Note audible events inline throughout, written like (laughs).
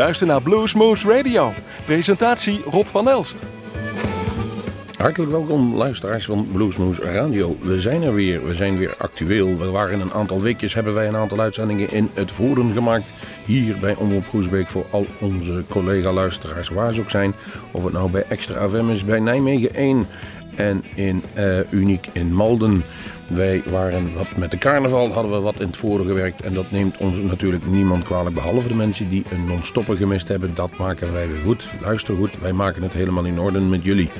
luistert naar Bluesmoose Radio. Presentatie Rob van Elst. Hartelijk welkom luisteraars van Bluesmoose Radio. We zijn er weer, we zijn weer actueel. We waren een aantal weekjes, hebben wij een aantal uitzendingen in het voeren gemaakt. Hier bij Omroep Groesbeek voor al onze collega-luisteraars waar ze ook zijn. Of het nou bij Extra FM is, bij Nijmegen 1 en in uh, Uniek in Malden. Wij waren wat met de carnaval, hadden we wat in het voren gewerkt. En dat neemt ons natuurlijk niemand kwalijk, behalve de mensen die een non-stopper gemist hebben. Dat maken wij weer goed. Luister goed, wij maken het helemaal in orde met jullie.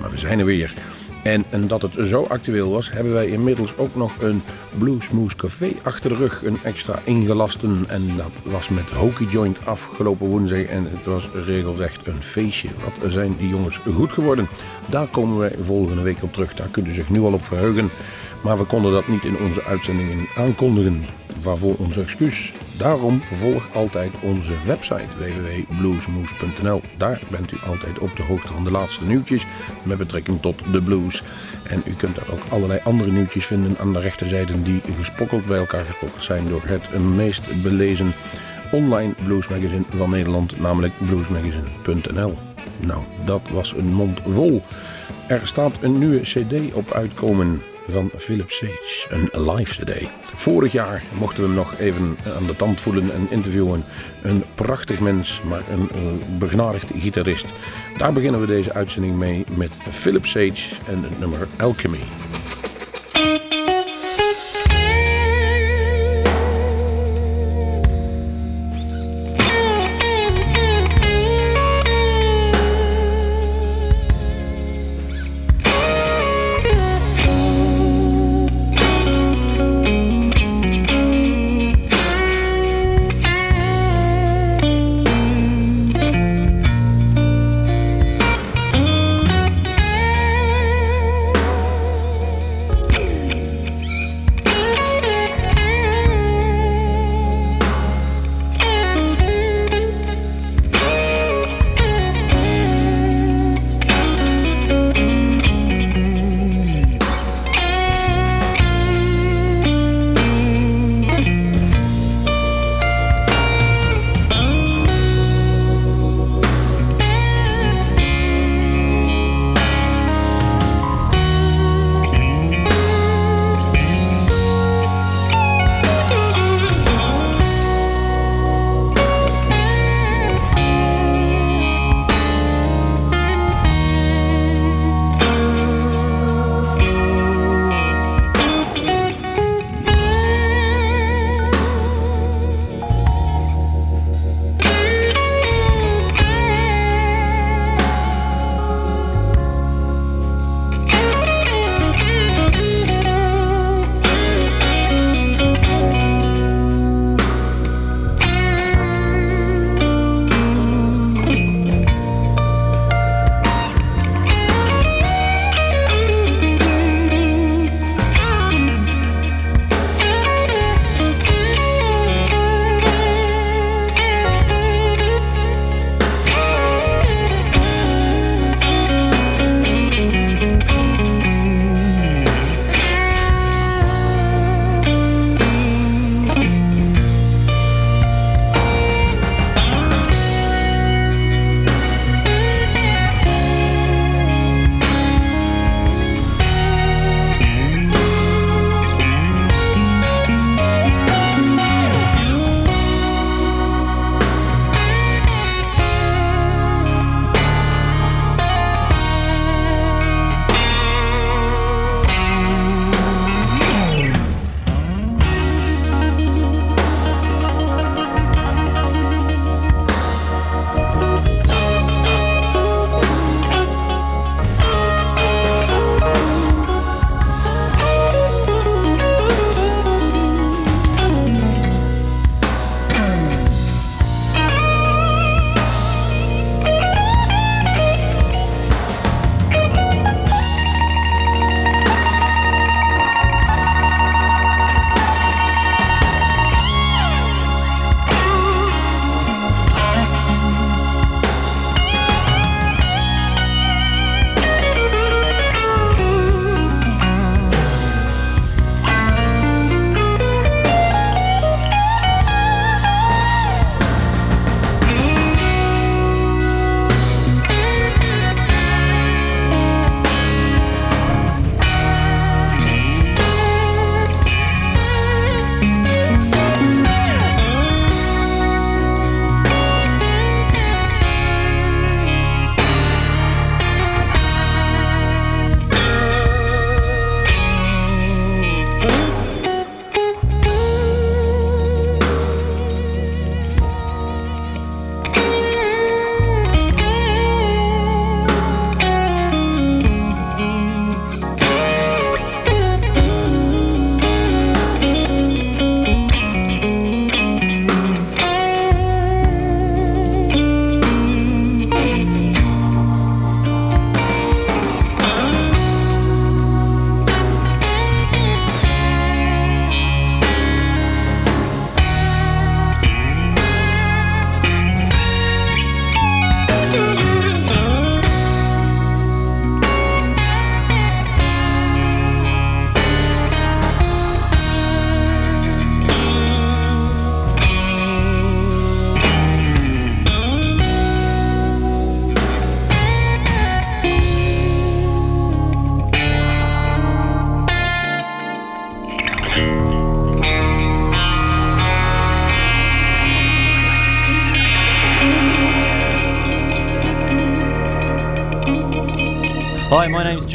Maar we zijn er weer. En, en dat het zo actueel was, hebben wij inmiddels ook nog een Bluesmoose Café achter de rug. Een extra ingelasten. En dat was met Hockey Joint afgelopen woensdag. En het was regelrecht een feestje. Wat zijn die jongens goed geworden? Daar komen wij volgende week op terug. Daar kunnen u zich nu al op verheugen. Maar we konden dat niet in onze uitzendingen aankondigen. Waarvoor ons excuus. Daarom volg altijd onze website www.bluesmoose.nl. Daar bent u altijd op de hoogte van de laatste nieuwtjes met betrekking tot de blues. En u kunt daar ook allerlei andere nieuwtjes vinden aan de rechterzijde die gespokkeld bij elkaar gespokkeld zijn door het meest belezen online bluesmagazine van Nederland, namelijk bluesmagazine.nl. Nou, dat was een mond vol. Er staat een nieuwe CD op uitkomen van Philip Sage, een live CD. Vorig jaar mochten we hem nog even aan de tand voelen en interviewen. Een prachtig mens, maar een, een begnadigd gitarist. Daar beginnen we deze uitzending mee met Philip Sage en het nummer Alchemy.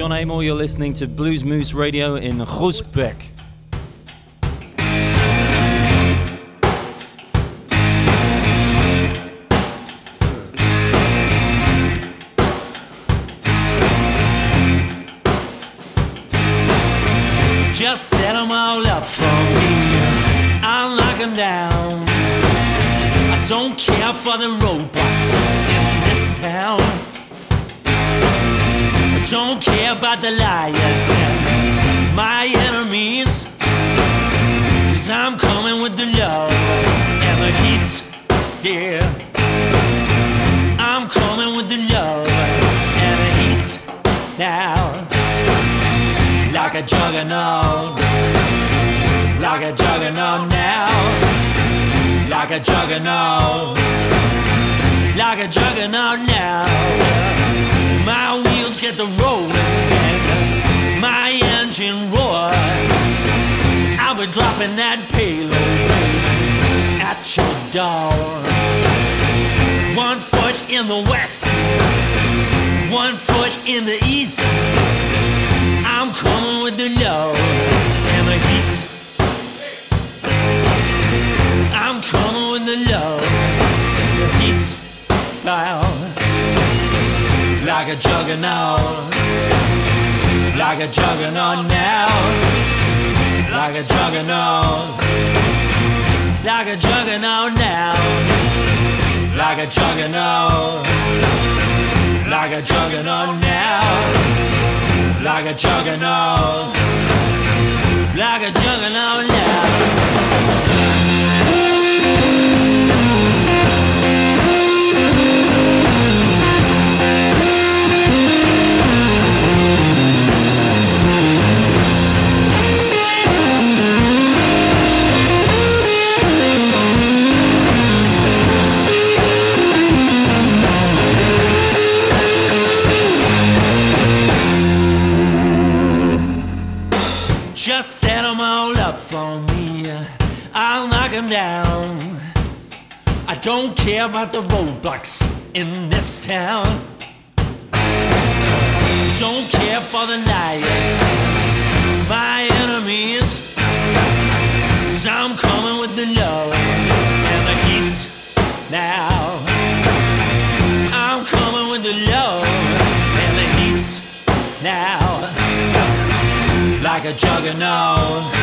John Amor. You're listening to Blues Moose Radio in Groesbeck. Juggernaut, like a juggernaut now. Like a juggernaut, like a juggernaut now. My wheels get the rolling my engine roar. I'll be dropping that payload at your door. One foot in the west, one foot in the east. Wow like a juggernaut, like a juggernaut now, like a juggernaut, like a juggernaut now, like a juggernaut, like a juggernaut now, like a juggernaut, like a juggernaut now. Just set them all up for me. I'll knock them down. I don't care about the roadblocks in this town. Don't care for the liars, my enemies. So like a juggernaut,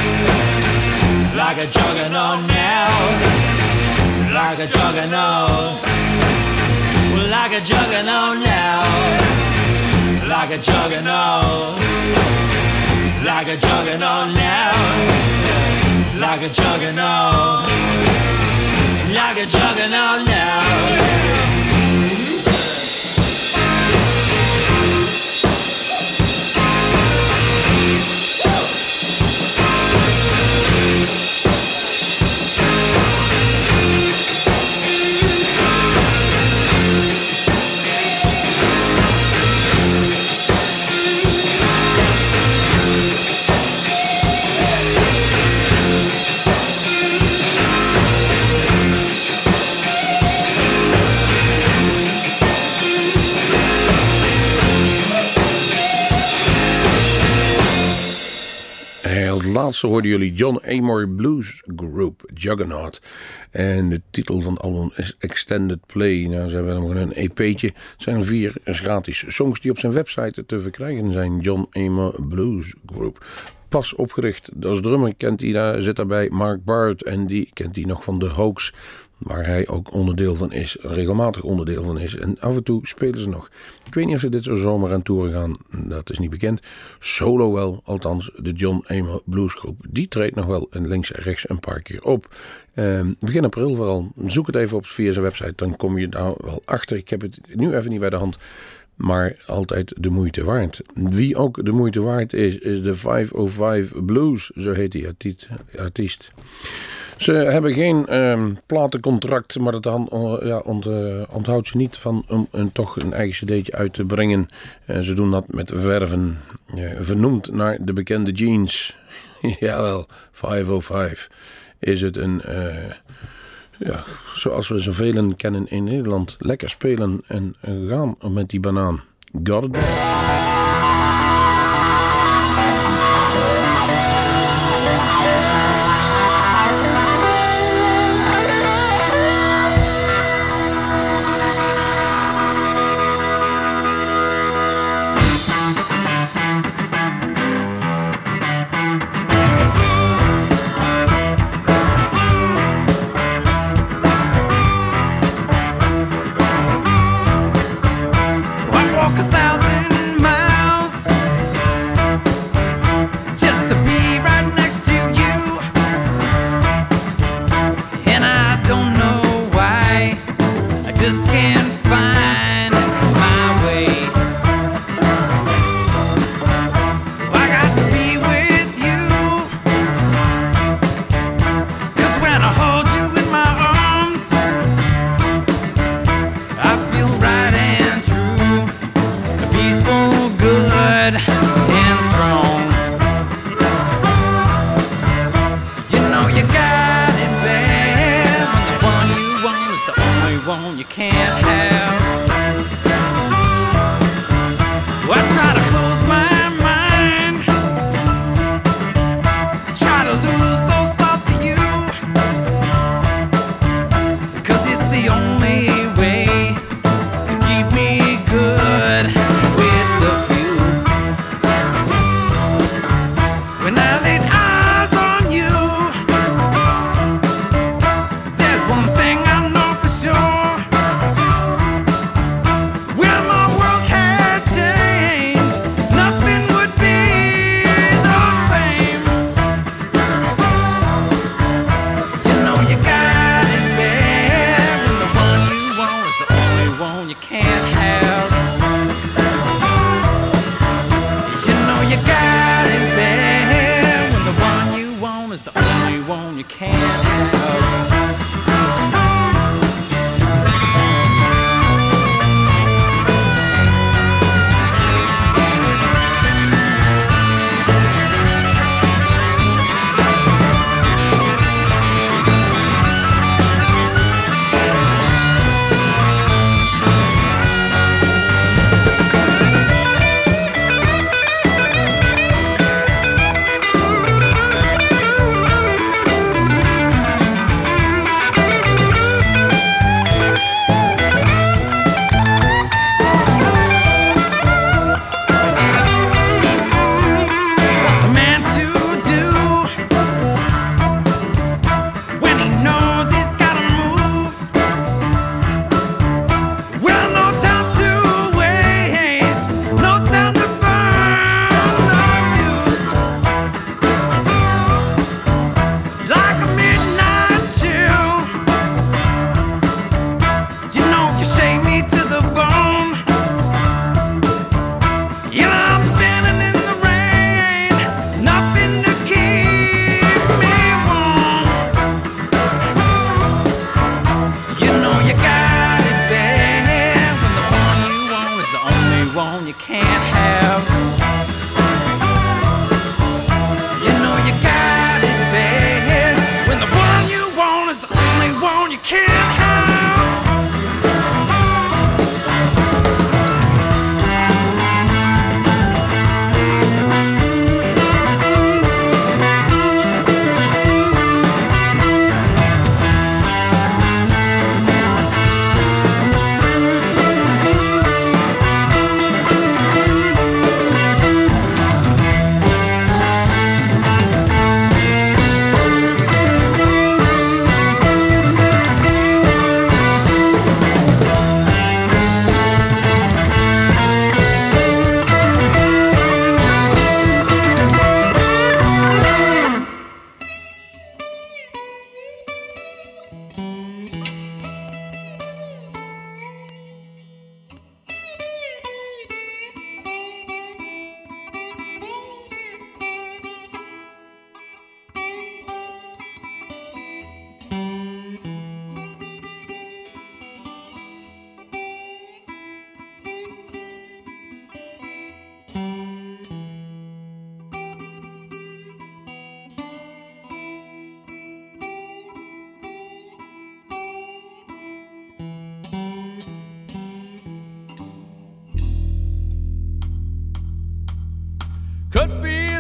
like a juggernaut now, like a juggernaut, like a juggernaut now, like a juggernaut, like a juggernaut now, like a juggernaut, like a juggernaut now. Laatste hoorden jullie John Amor Blues Group, Juggernaut. En de titel van het album is Extended Play. Nou, ze hebben nog een EP'tje. Het zijn vier gratis songs die op zijn website te verkrijgen zijn. John Amor Blues Group. Pas opgericht als drummer kent hij daar, zit daarbij Mark Bart. En die kent hij nog van de Hoax waar hij ook onderdeel van is, regelmatig onderdeel van is. En af en toe spelen ze nog. Ik weet niet of ze dit zomer aan toeren gaan, dat is niet bekend. Solo wel, althans de John Amo Blues Groep. Die treedt nog wel links en rechts een paar keer op. Ehm, begin april vooral. Zoek het even op via zijn website, dan kom je daar wel achter. Ik heb het nu even niet bij de hand maar altijd de moeite waard. Wie ook de moeite waard is, is de 505 Blues, zo heet die artiest. Ze hebben geen ehm, platencontract, maar dat dan, eh, ja, ont, uh, onthoudt ze niet van om een, toch een eigen cd'tje uit te brengen. Eh, ze doen dat met verven. vernoemd naar de bekende jeans. (laughs) Jawel, 505. Is het een, ja, zoals we zoveel kennen in Nederland, lekker spelen en gaan met die banaan. Got.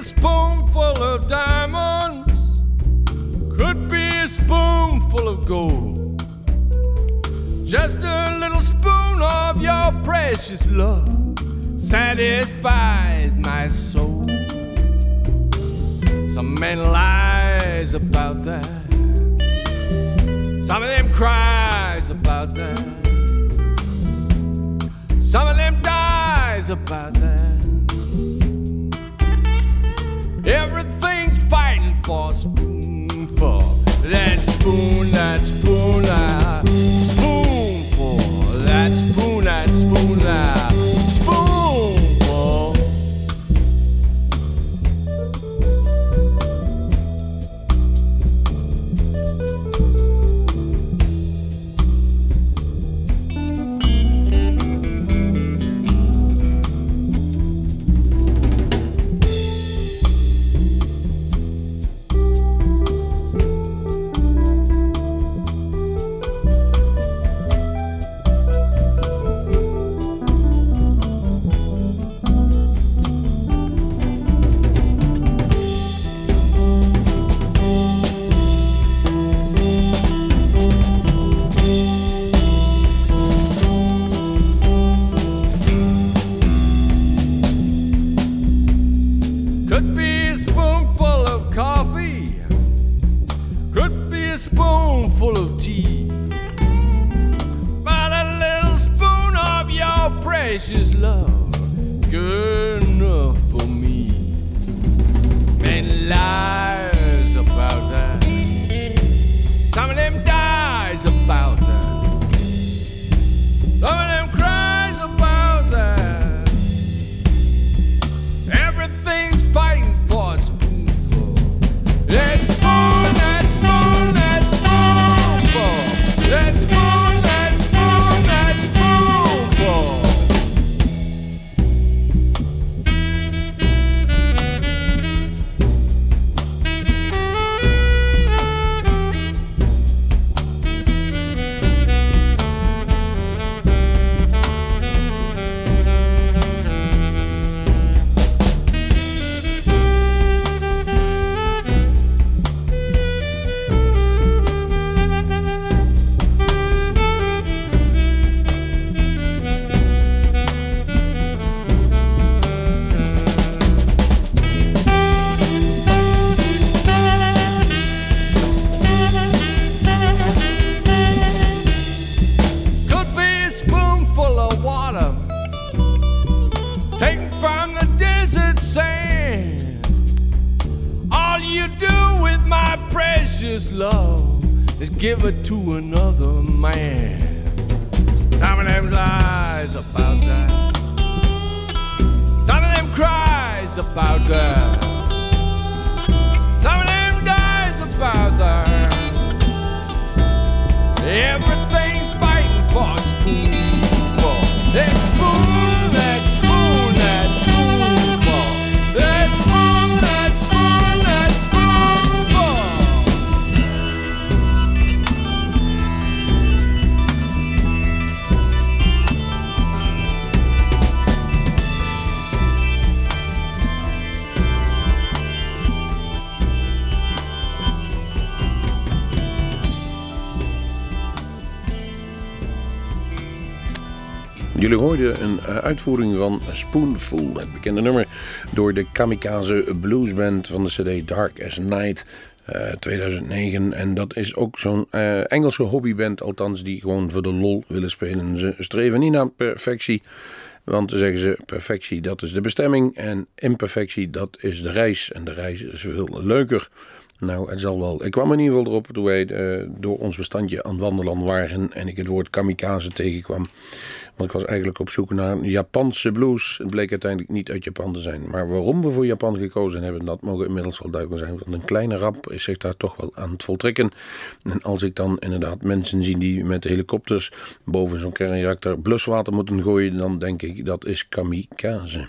A spoonful of diamonds, could be a spoonful of gold. Just a little spoon of your precious love satisfies my soul. Some men lies about that. Some of them cries about that. Some of them dies about that. For spoonful. That spoon, that spoon, about girl. Jullie hoorden een eh, uitvoering van Spoonful, het bekende nummer, door de Kamikaze Bluesband van de CD Dark as Night. eh, 2009 en dat is ook zo'n eh, Engelse hobbyband, althans die gewoon voor de lol willen spelen. Ze streven niet naar perfectie, want dan zeggen ze perfectie dat is de bestemming en imperfectie dat is de reis. En de reis is veel leuker. Nou, het zal wel. Ik kwam in ieder geval erop toen wij eh, door ons bestandje aan wandelen waren en ik het woord kamikaze tegenkwam. Want ik was eigenlijk op zoek naar een Japanse blues. Het bleek uiteindelijk niet uit Japan te zijn. Maar waarom we voor Japan gekozen hebben, dat mogen inmiddels wel duidelijk zijn. Want een kleine rap is zich daar toch wel aan het voltrekken. En als ik dan inderdaad mensen zie die met helikopters boven zo'n kernreactor bluswater moeten gooien, dan denk ik dat is kamikaze.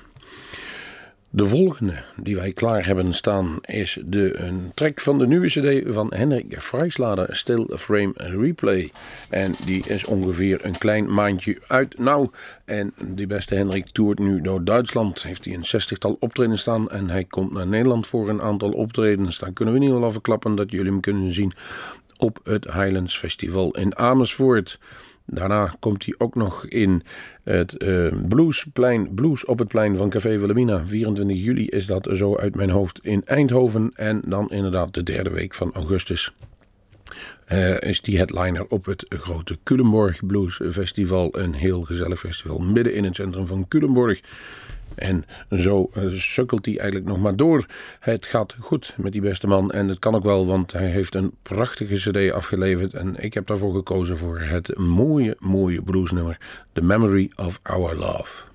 De volgende die wij klaar hebben staan is de, een track van de nieuwe CD van Hendrik Vrijslader, Still Frame Replay. En die is ongeveer een klein maandje uit nou. En die beste Hendrik toert nu door Duitsland. Heeft hij een zestigtal optredens staan en hij komt naar Nederland voor een aantal optredens. Dan kunnen we niet wel verklappen dat jullie hem kunnen zien op het Highlands Festival in Amersfoort. Daarna komt hij ook nog in het uh, Bluesplein, Blues op het plein van Café Wilhelmina. 24 juli is dat zo uit mijn hoofd in Eindhoven. En dan inderdaad de derde week van augustus. Uh, is die headliner op het grote Culemborg Blues Festival. Een heel gezellig festival midden in het centrum van Culemborg. En zo uh, sukkelt hij eigenlijk nog maar door. Het gaat goed met die beste man. En het kan ook wel, want hij heeft een prachtige CD afgeleverd. En ik heb daarvoor gekozen voor het mooie, mooie bluesnummer: The Memory of Our Love.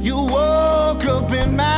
You woke up in my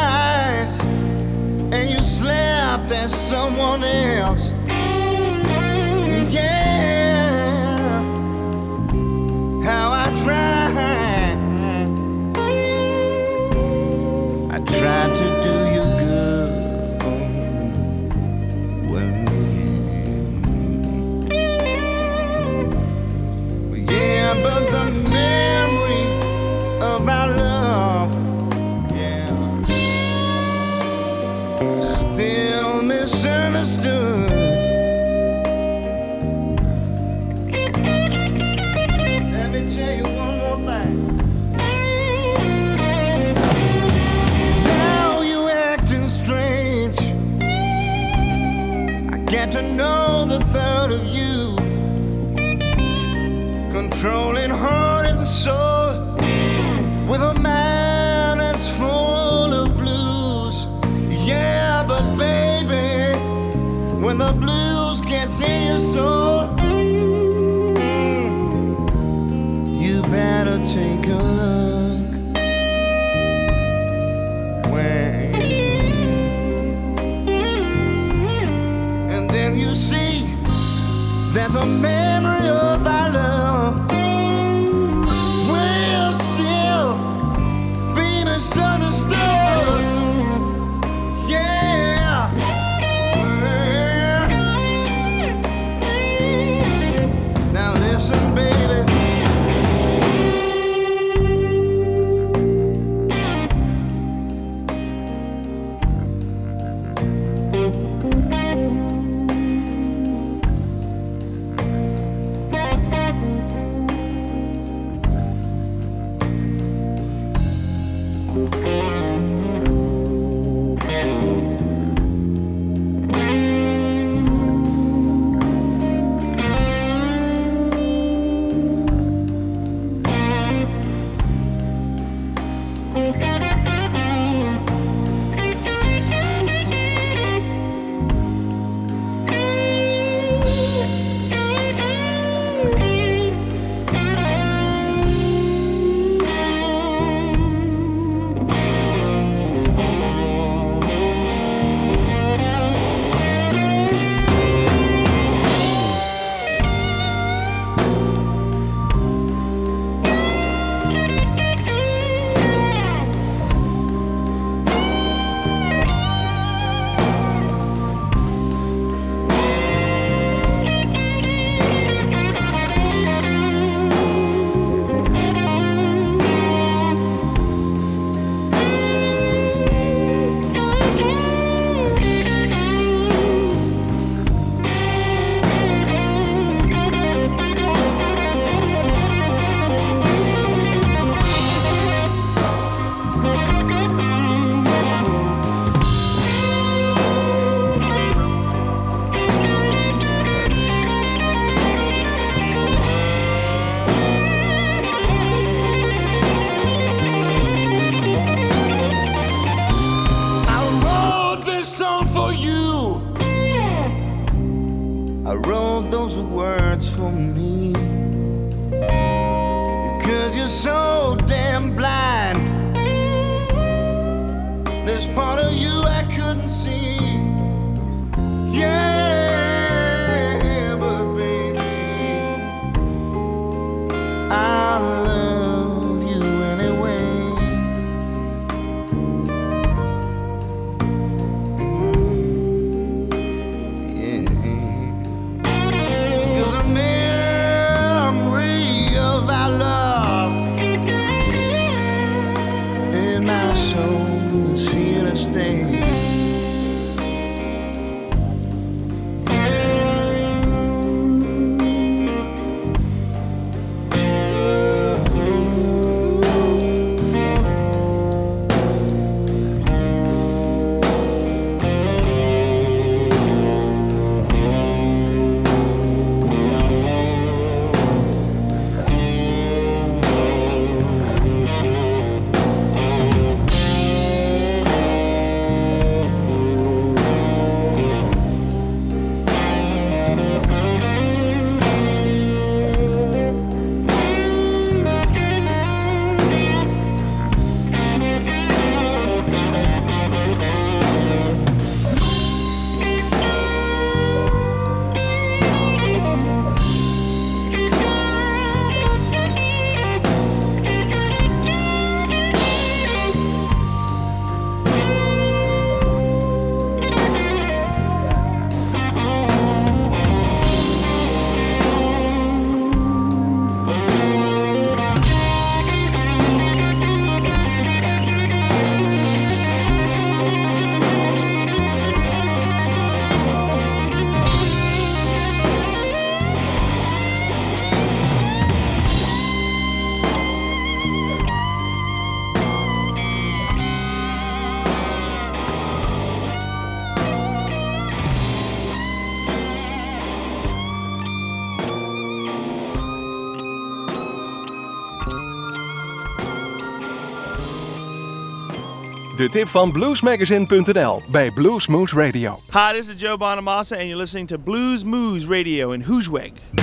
De tip van bluesmagazine.nl bij Blues Moose Radio. Hi, this is Joe Bonamassa and you're listening to Blues Moose Radio in Hoosweg.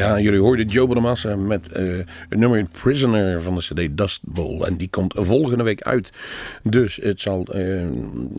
Ja, jullie hoorden Joe Bonamassa met uh, het nummer Prisoner van de CD Dust Bowl. En die komt volgende week uit. Dus het zal,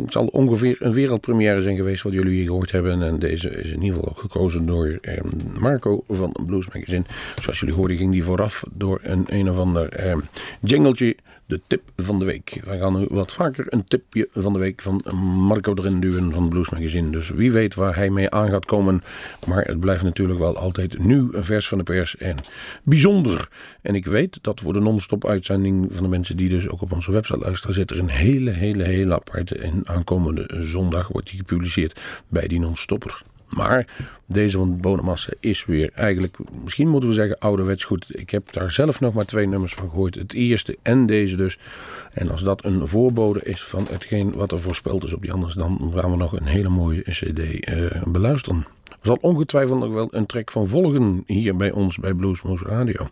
het zal ongeveer een wereldpremière zijn geweest wat jullie hier gehoord hebben. En deze is in ieder geval ook gekozen door uh, Marco van Blues Magazine. Zoals jullie hoorden ging die vooraf door een een of ander jingletje de tip van de week. Wij gaan nu wat vaker een tipje van de week van Marco erin duwen van Blues Magazine. Dus wie weet waar hij mee aan gaat komen. Maar het blijft natuurlijk wel altijd nu een vers van de pers en bijzonder. En ik weet dat voor de non-stop uitzending van de mensen die dus ook op onze website luisteren, zit er een hele, hele, hele aparte. En aankomende zondag wordt die gepubliceerd bij die non-stopper. Maar deze van Bonamassa is weer eigenlijk, misschien moeten we zeggen, ouderwets goed. Ik heb daar zelf nog maar twee nummers van gehoord. Het eerste en deze dus. En als dat een voorbode is van hetgeen wat er voorspeld is op die anders, dan gaan we nog een hele mooie CD uh, beluisteren. Er zal ongetwijfeld nog wel een track van volgen hier bij ons bij Bluesmoose Radio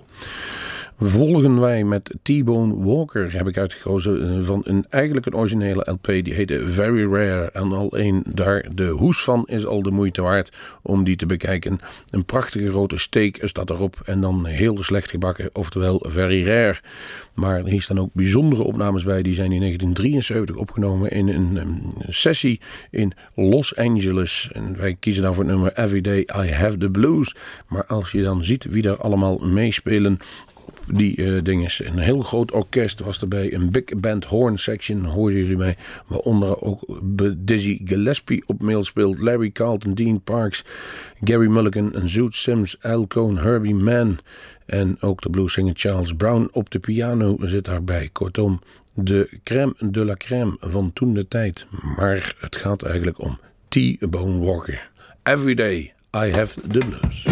volgen wij met T-Bone Walker, heb ik uitgekozen eh, van een, eigenlijk een originele LP. Die heette Very Rare. En al één daar, de hoes van is al de moeite waard om die te bekijken. Een prachtige grote steek staat erop en dan heel slecht gebakken, oftewel Very Rare. Maar hier staan ook bijzondere opnames bij. Die zijn in 1973 opgenomen in een, een sessie in Los Angeles. En wij kiezen dan voor het nummer Everyday I Have the Blues. Maar als je dan ziet wie daar allemaal meespelen, die uh, ding is. Een heel groot orkest was erbij. Een big band horn section hoorden jullie mee. Waaronder ook Dizzy Gillespie op mail speelt. Larry Carlton, Dean Parks, Gary Mulligan, Zoot Sims, Al Cohn, Herbie Mann. En ook de bluesinger Charles Brown op de piano zit daarbij. Kortom, de crème de la crème van toen de tijd. Maar het gaat eigenlijk om T-Bone Walker. Every day I have the blues.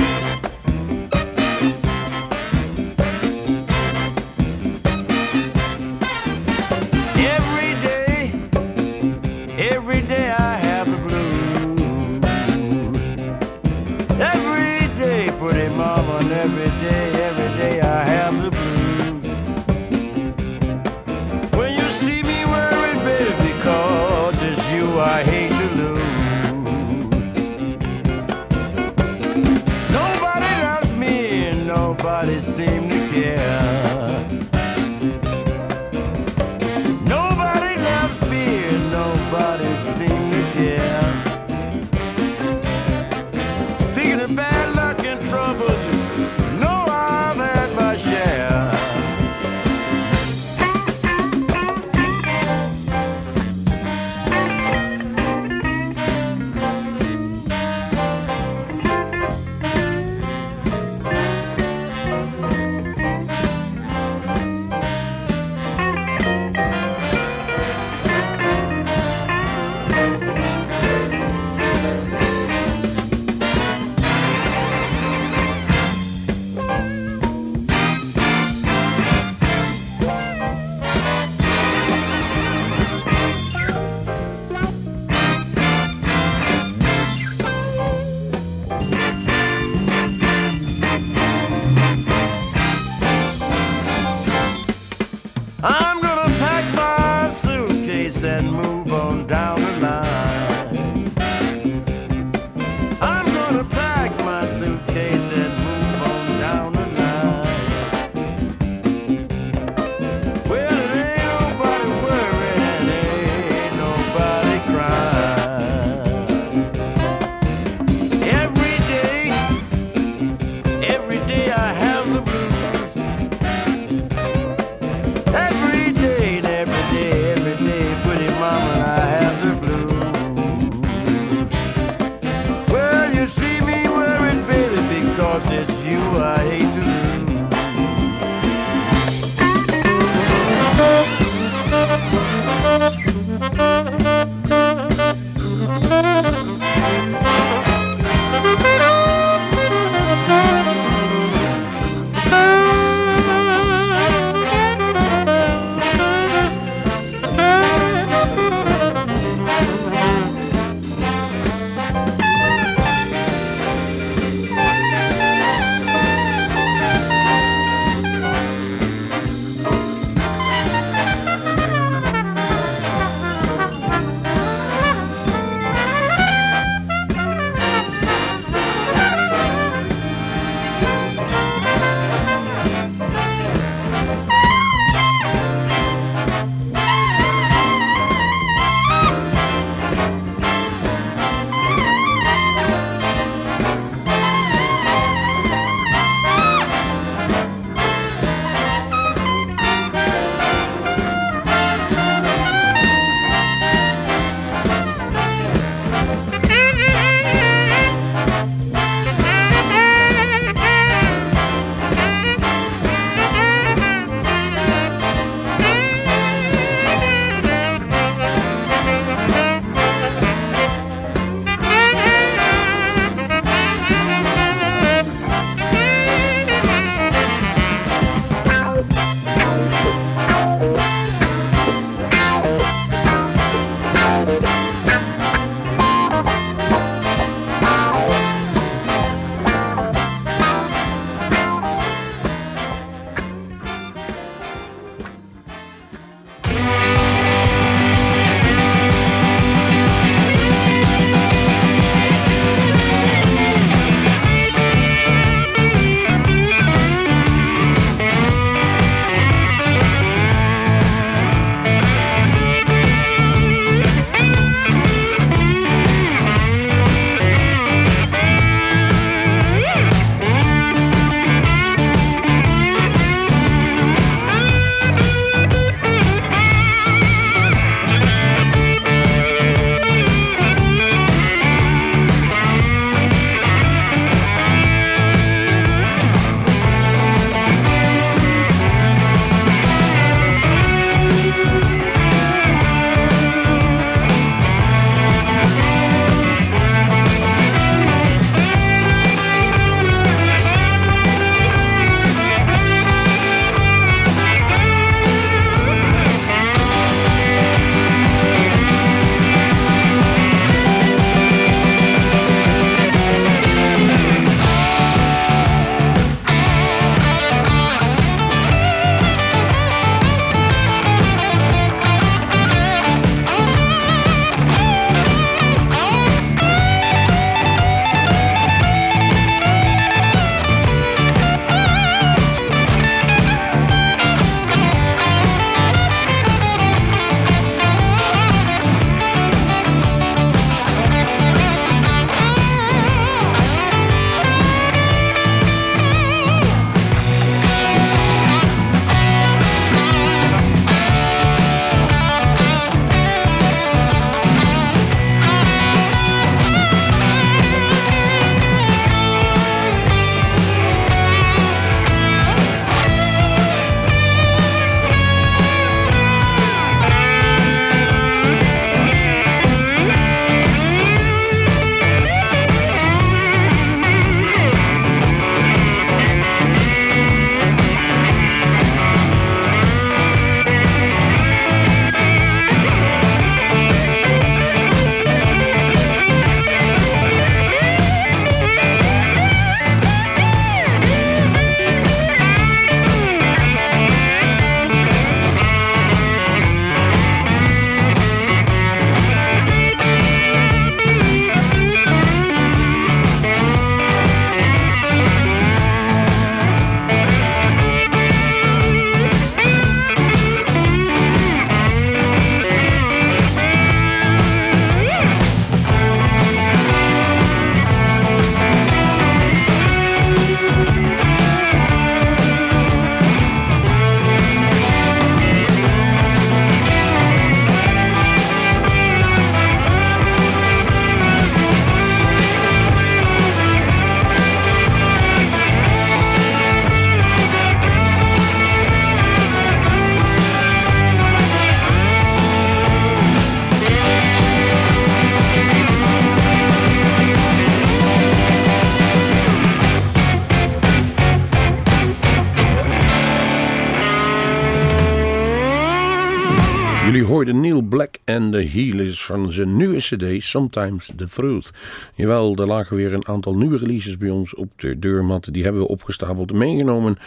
Van zijn nieuwe cd Sometimes The Truth. Jawel, er lagen weer een aantal nieuwe releases bij ons op de deurmat. Die hebben we opgestapeld meegenomen.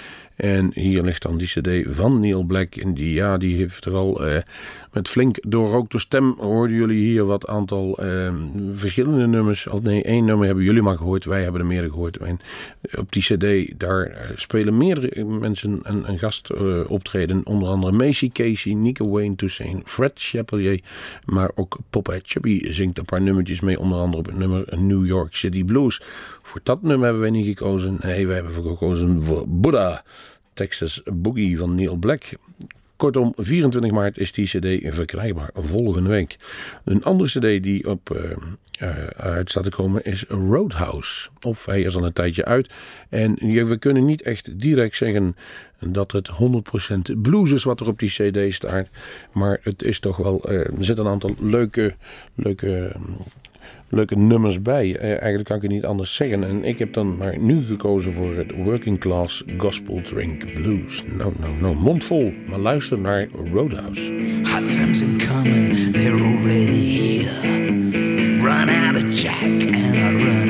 En hier ligt dan die cd van Neil Black. En die, ja, die heeft er al eh, met flink doorrookte stem... hoorden jullie hier wat aantal eh, verschillende nummers. Al nee, één nummer hebben jullie maar gehoord. Wij hebben er meer gehoord. En op die cd, daar eh, spelen meerdere mensen een, een gast eh, optreden. Onder andere Macy Casey, Nico Wayne Toussaint, Fred Chapelier. Maar ook Popeye Chubby zingt een paar nummertjes mee. Onder andere op het nummer New York City Blues. Voor dat nummer hebben wij niet gekozen. Nee, wij hebben gekozen voor Buddha. Texas Boogie van Neil Black. Kortom, 24 maart is die CD verkrijgbaar volgende week. Een andere CD die op uh, uit staat te komen is Roadhouse. Of hij is al een tijdje uit. En we kunnen niet echt direct zeggen dat het 100% blues is wat er op die CD staat. Maar het is toch wel. Uh, er zitten een aantal leuke, leuke leuke nummers bij. Eh, eigenlijk kan ik het niet anders zeggen. En ik heb dan maar nu gekozen voor het Working Class Gospel Drink Blues. Nou, nou, nou, mondvol. Maar luister naar Roadhouse. Hot times in coming, they're already here. Run out of Jack and I run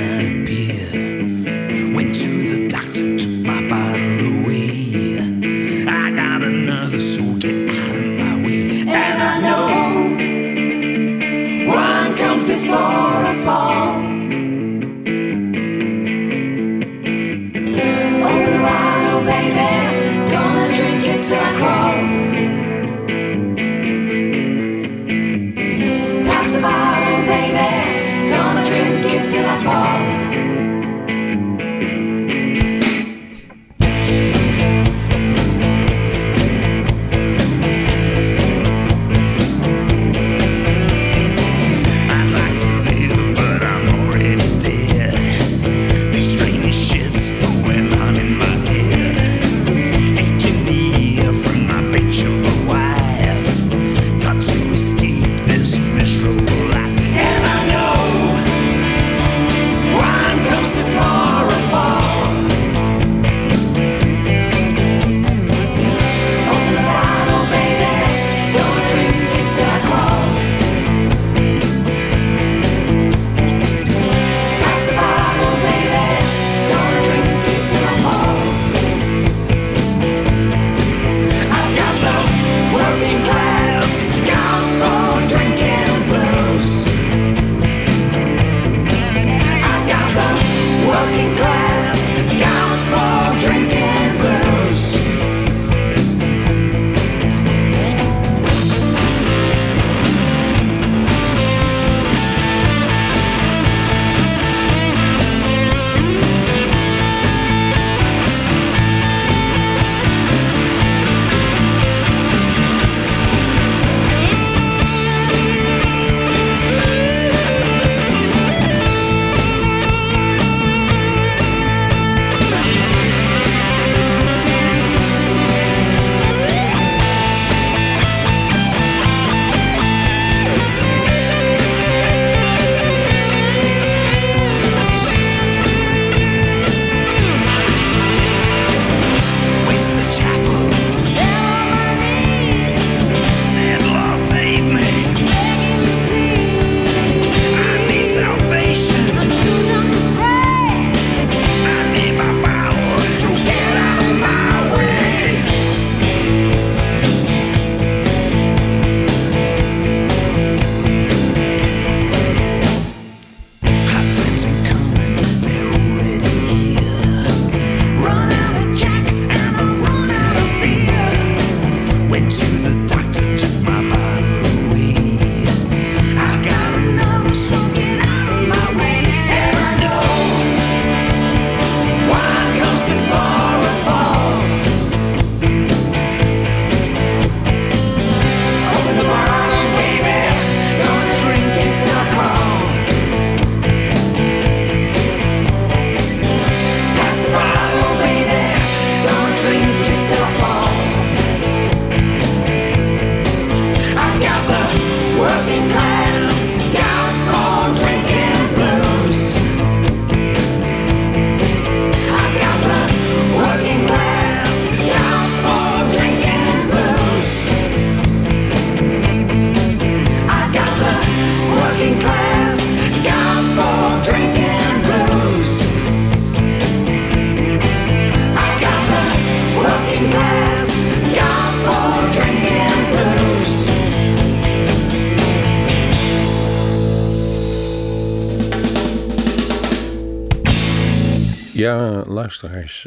luisteraars,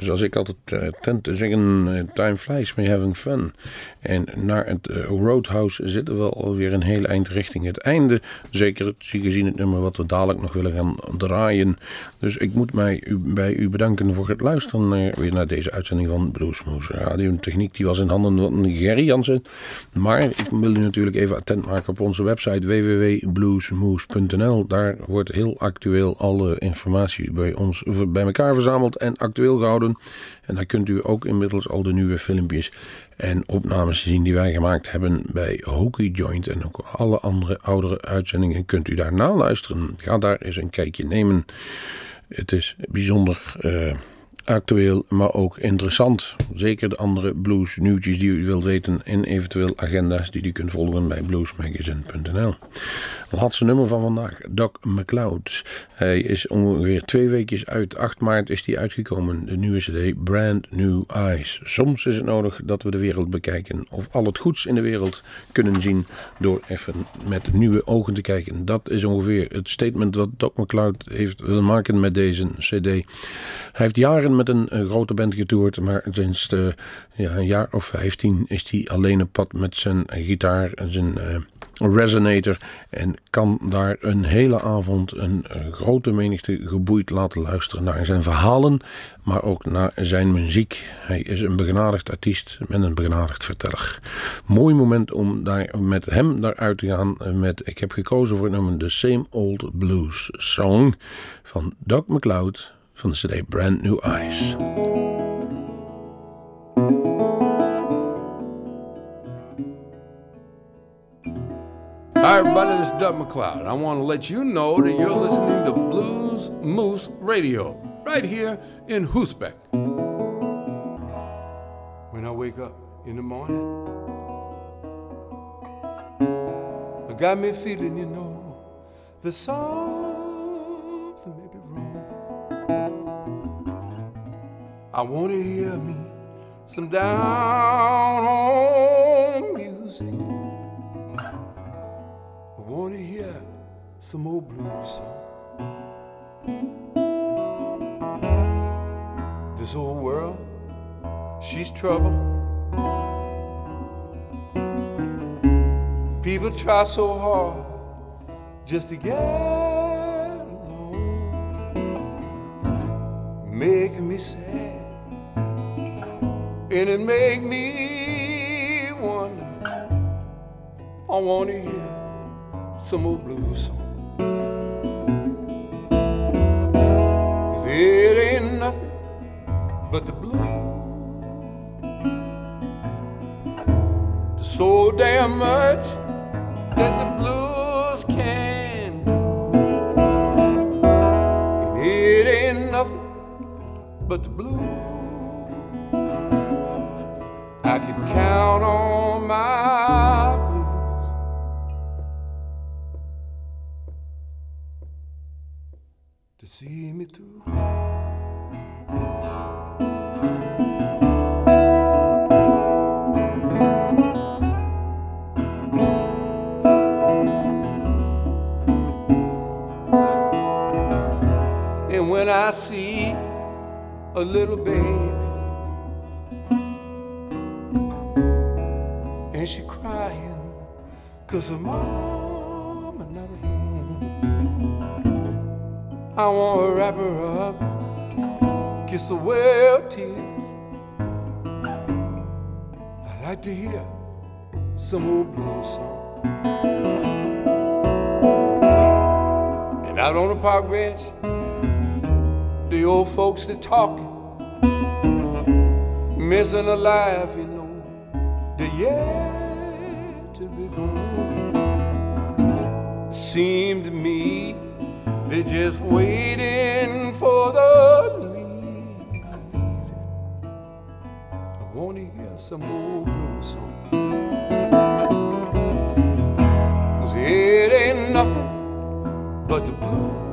zoals ik altijd eh, tend te zeggen, eh, time flies by having fun. En naar het eh, Roadhouse zitten we alweer een hele eind richting het einde. Zeker gezien het nummer wat we dadelijk nog willen gaan draaien. Dus ik moet mij bij u bedanken voor het luisteren weer naar deze uitzending van Bluesmoose Radio. Techniek die was in handen van Gerry Jansen. Maar ik wil u natuurlijk even attent maken op onze website www.bluesmoose.nl. Daar wordt heel actueel alle informatie bij ons bij elkaar verzameld en actueel gehouden. En daar kunt u ook inmiddels al de nieuwe filmpjes en opnames zien die wij gemaakt hebben bij Hockey Joint. En ook alle andere oudere uitzendingen kunt u daar naluisteren. Ga daar eens een kijkje nemen. Het is bijzonder eh, actueel, maar ook interessant. Zeker de andere blues nieuwtjes die u wilt weten en eventueel agenda's die u kunt volgen bij bluesmagazine.nl. Laatste nummer van vandaag, Doc McLeod. Hij is ongeveer twee weken uit. 8 maart is hij uitgekomen. De nieuwe CD Brand New Eyes. Soms is het nodig dat we de wereld bekijken. Of al het goeds in de wereld kunnen zien door even met nieuwe ogen te kijken. Dat is ongeveer het statement wat Doc McLeod heeft willen maken met deze CD. Hij heeft jaren met een, grote band getoerd, maar sinds de, ja, een jaar of 15 is hij alleen op pad met zijn gitaar en zijn eh, resonator en kan daar een hele avond een, eh, grote menigte geboeid laten luisteren naar zijn verhalen, maar ook naar zijn muziek. Hij is een begenadigd artiest en een begenadigd verteller. Mooi moment om daar met hem daaruit te gaan. Met, ik heb gekozen voor het nummer The Same Old Blues Song van Doc McLeod van de CD Brand New Eyes. Hi, everybody, this is Doug McLeod. I want to let you know that you're listening to Blues Moose Radio right here in Hoosbeck. When I wake up in the morning, it got me feeling, you know, there's something may be wrong. I want to hear me some down home music. To hear some old blues song. This old world, she's trouble. People try so hard just to get along, making me sad, and it make me wonder. I want to hear some old blues song. Cause it ain't nothing but the blues. There's so damn much that the blues can do. And it ain't nothing but the blues. I can count on I see a little baby and she crying cause her mama at home I want to wrap her up, kiss away her tears. I like to hear some old blues song. And out on the park bench, the old folks they talking, missing a life, you know, they yet to be gone. Seemed to me they're just waiting for the leaving. I want to hear some old blues song. Cause it ain't nothing but the blues.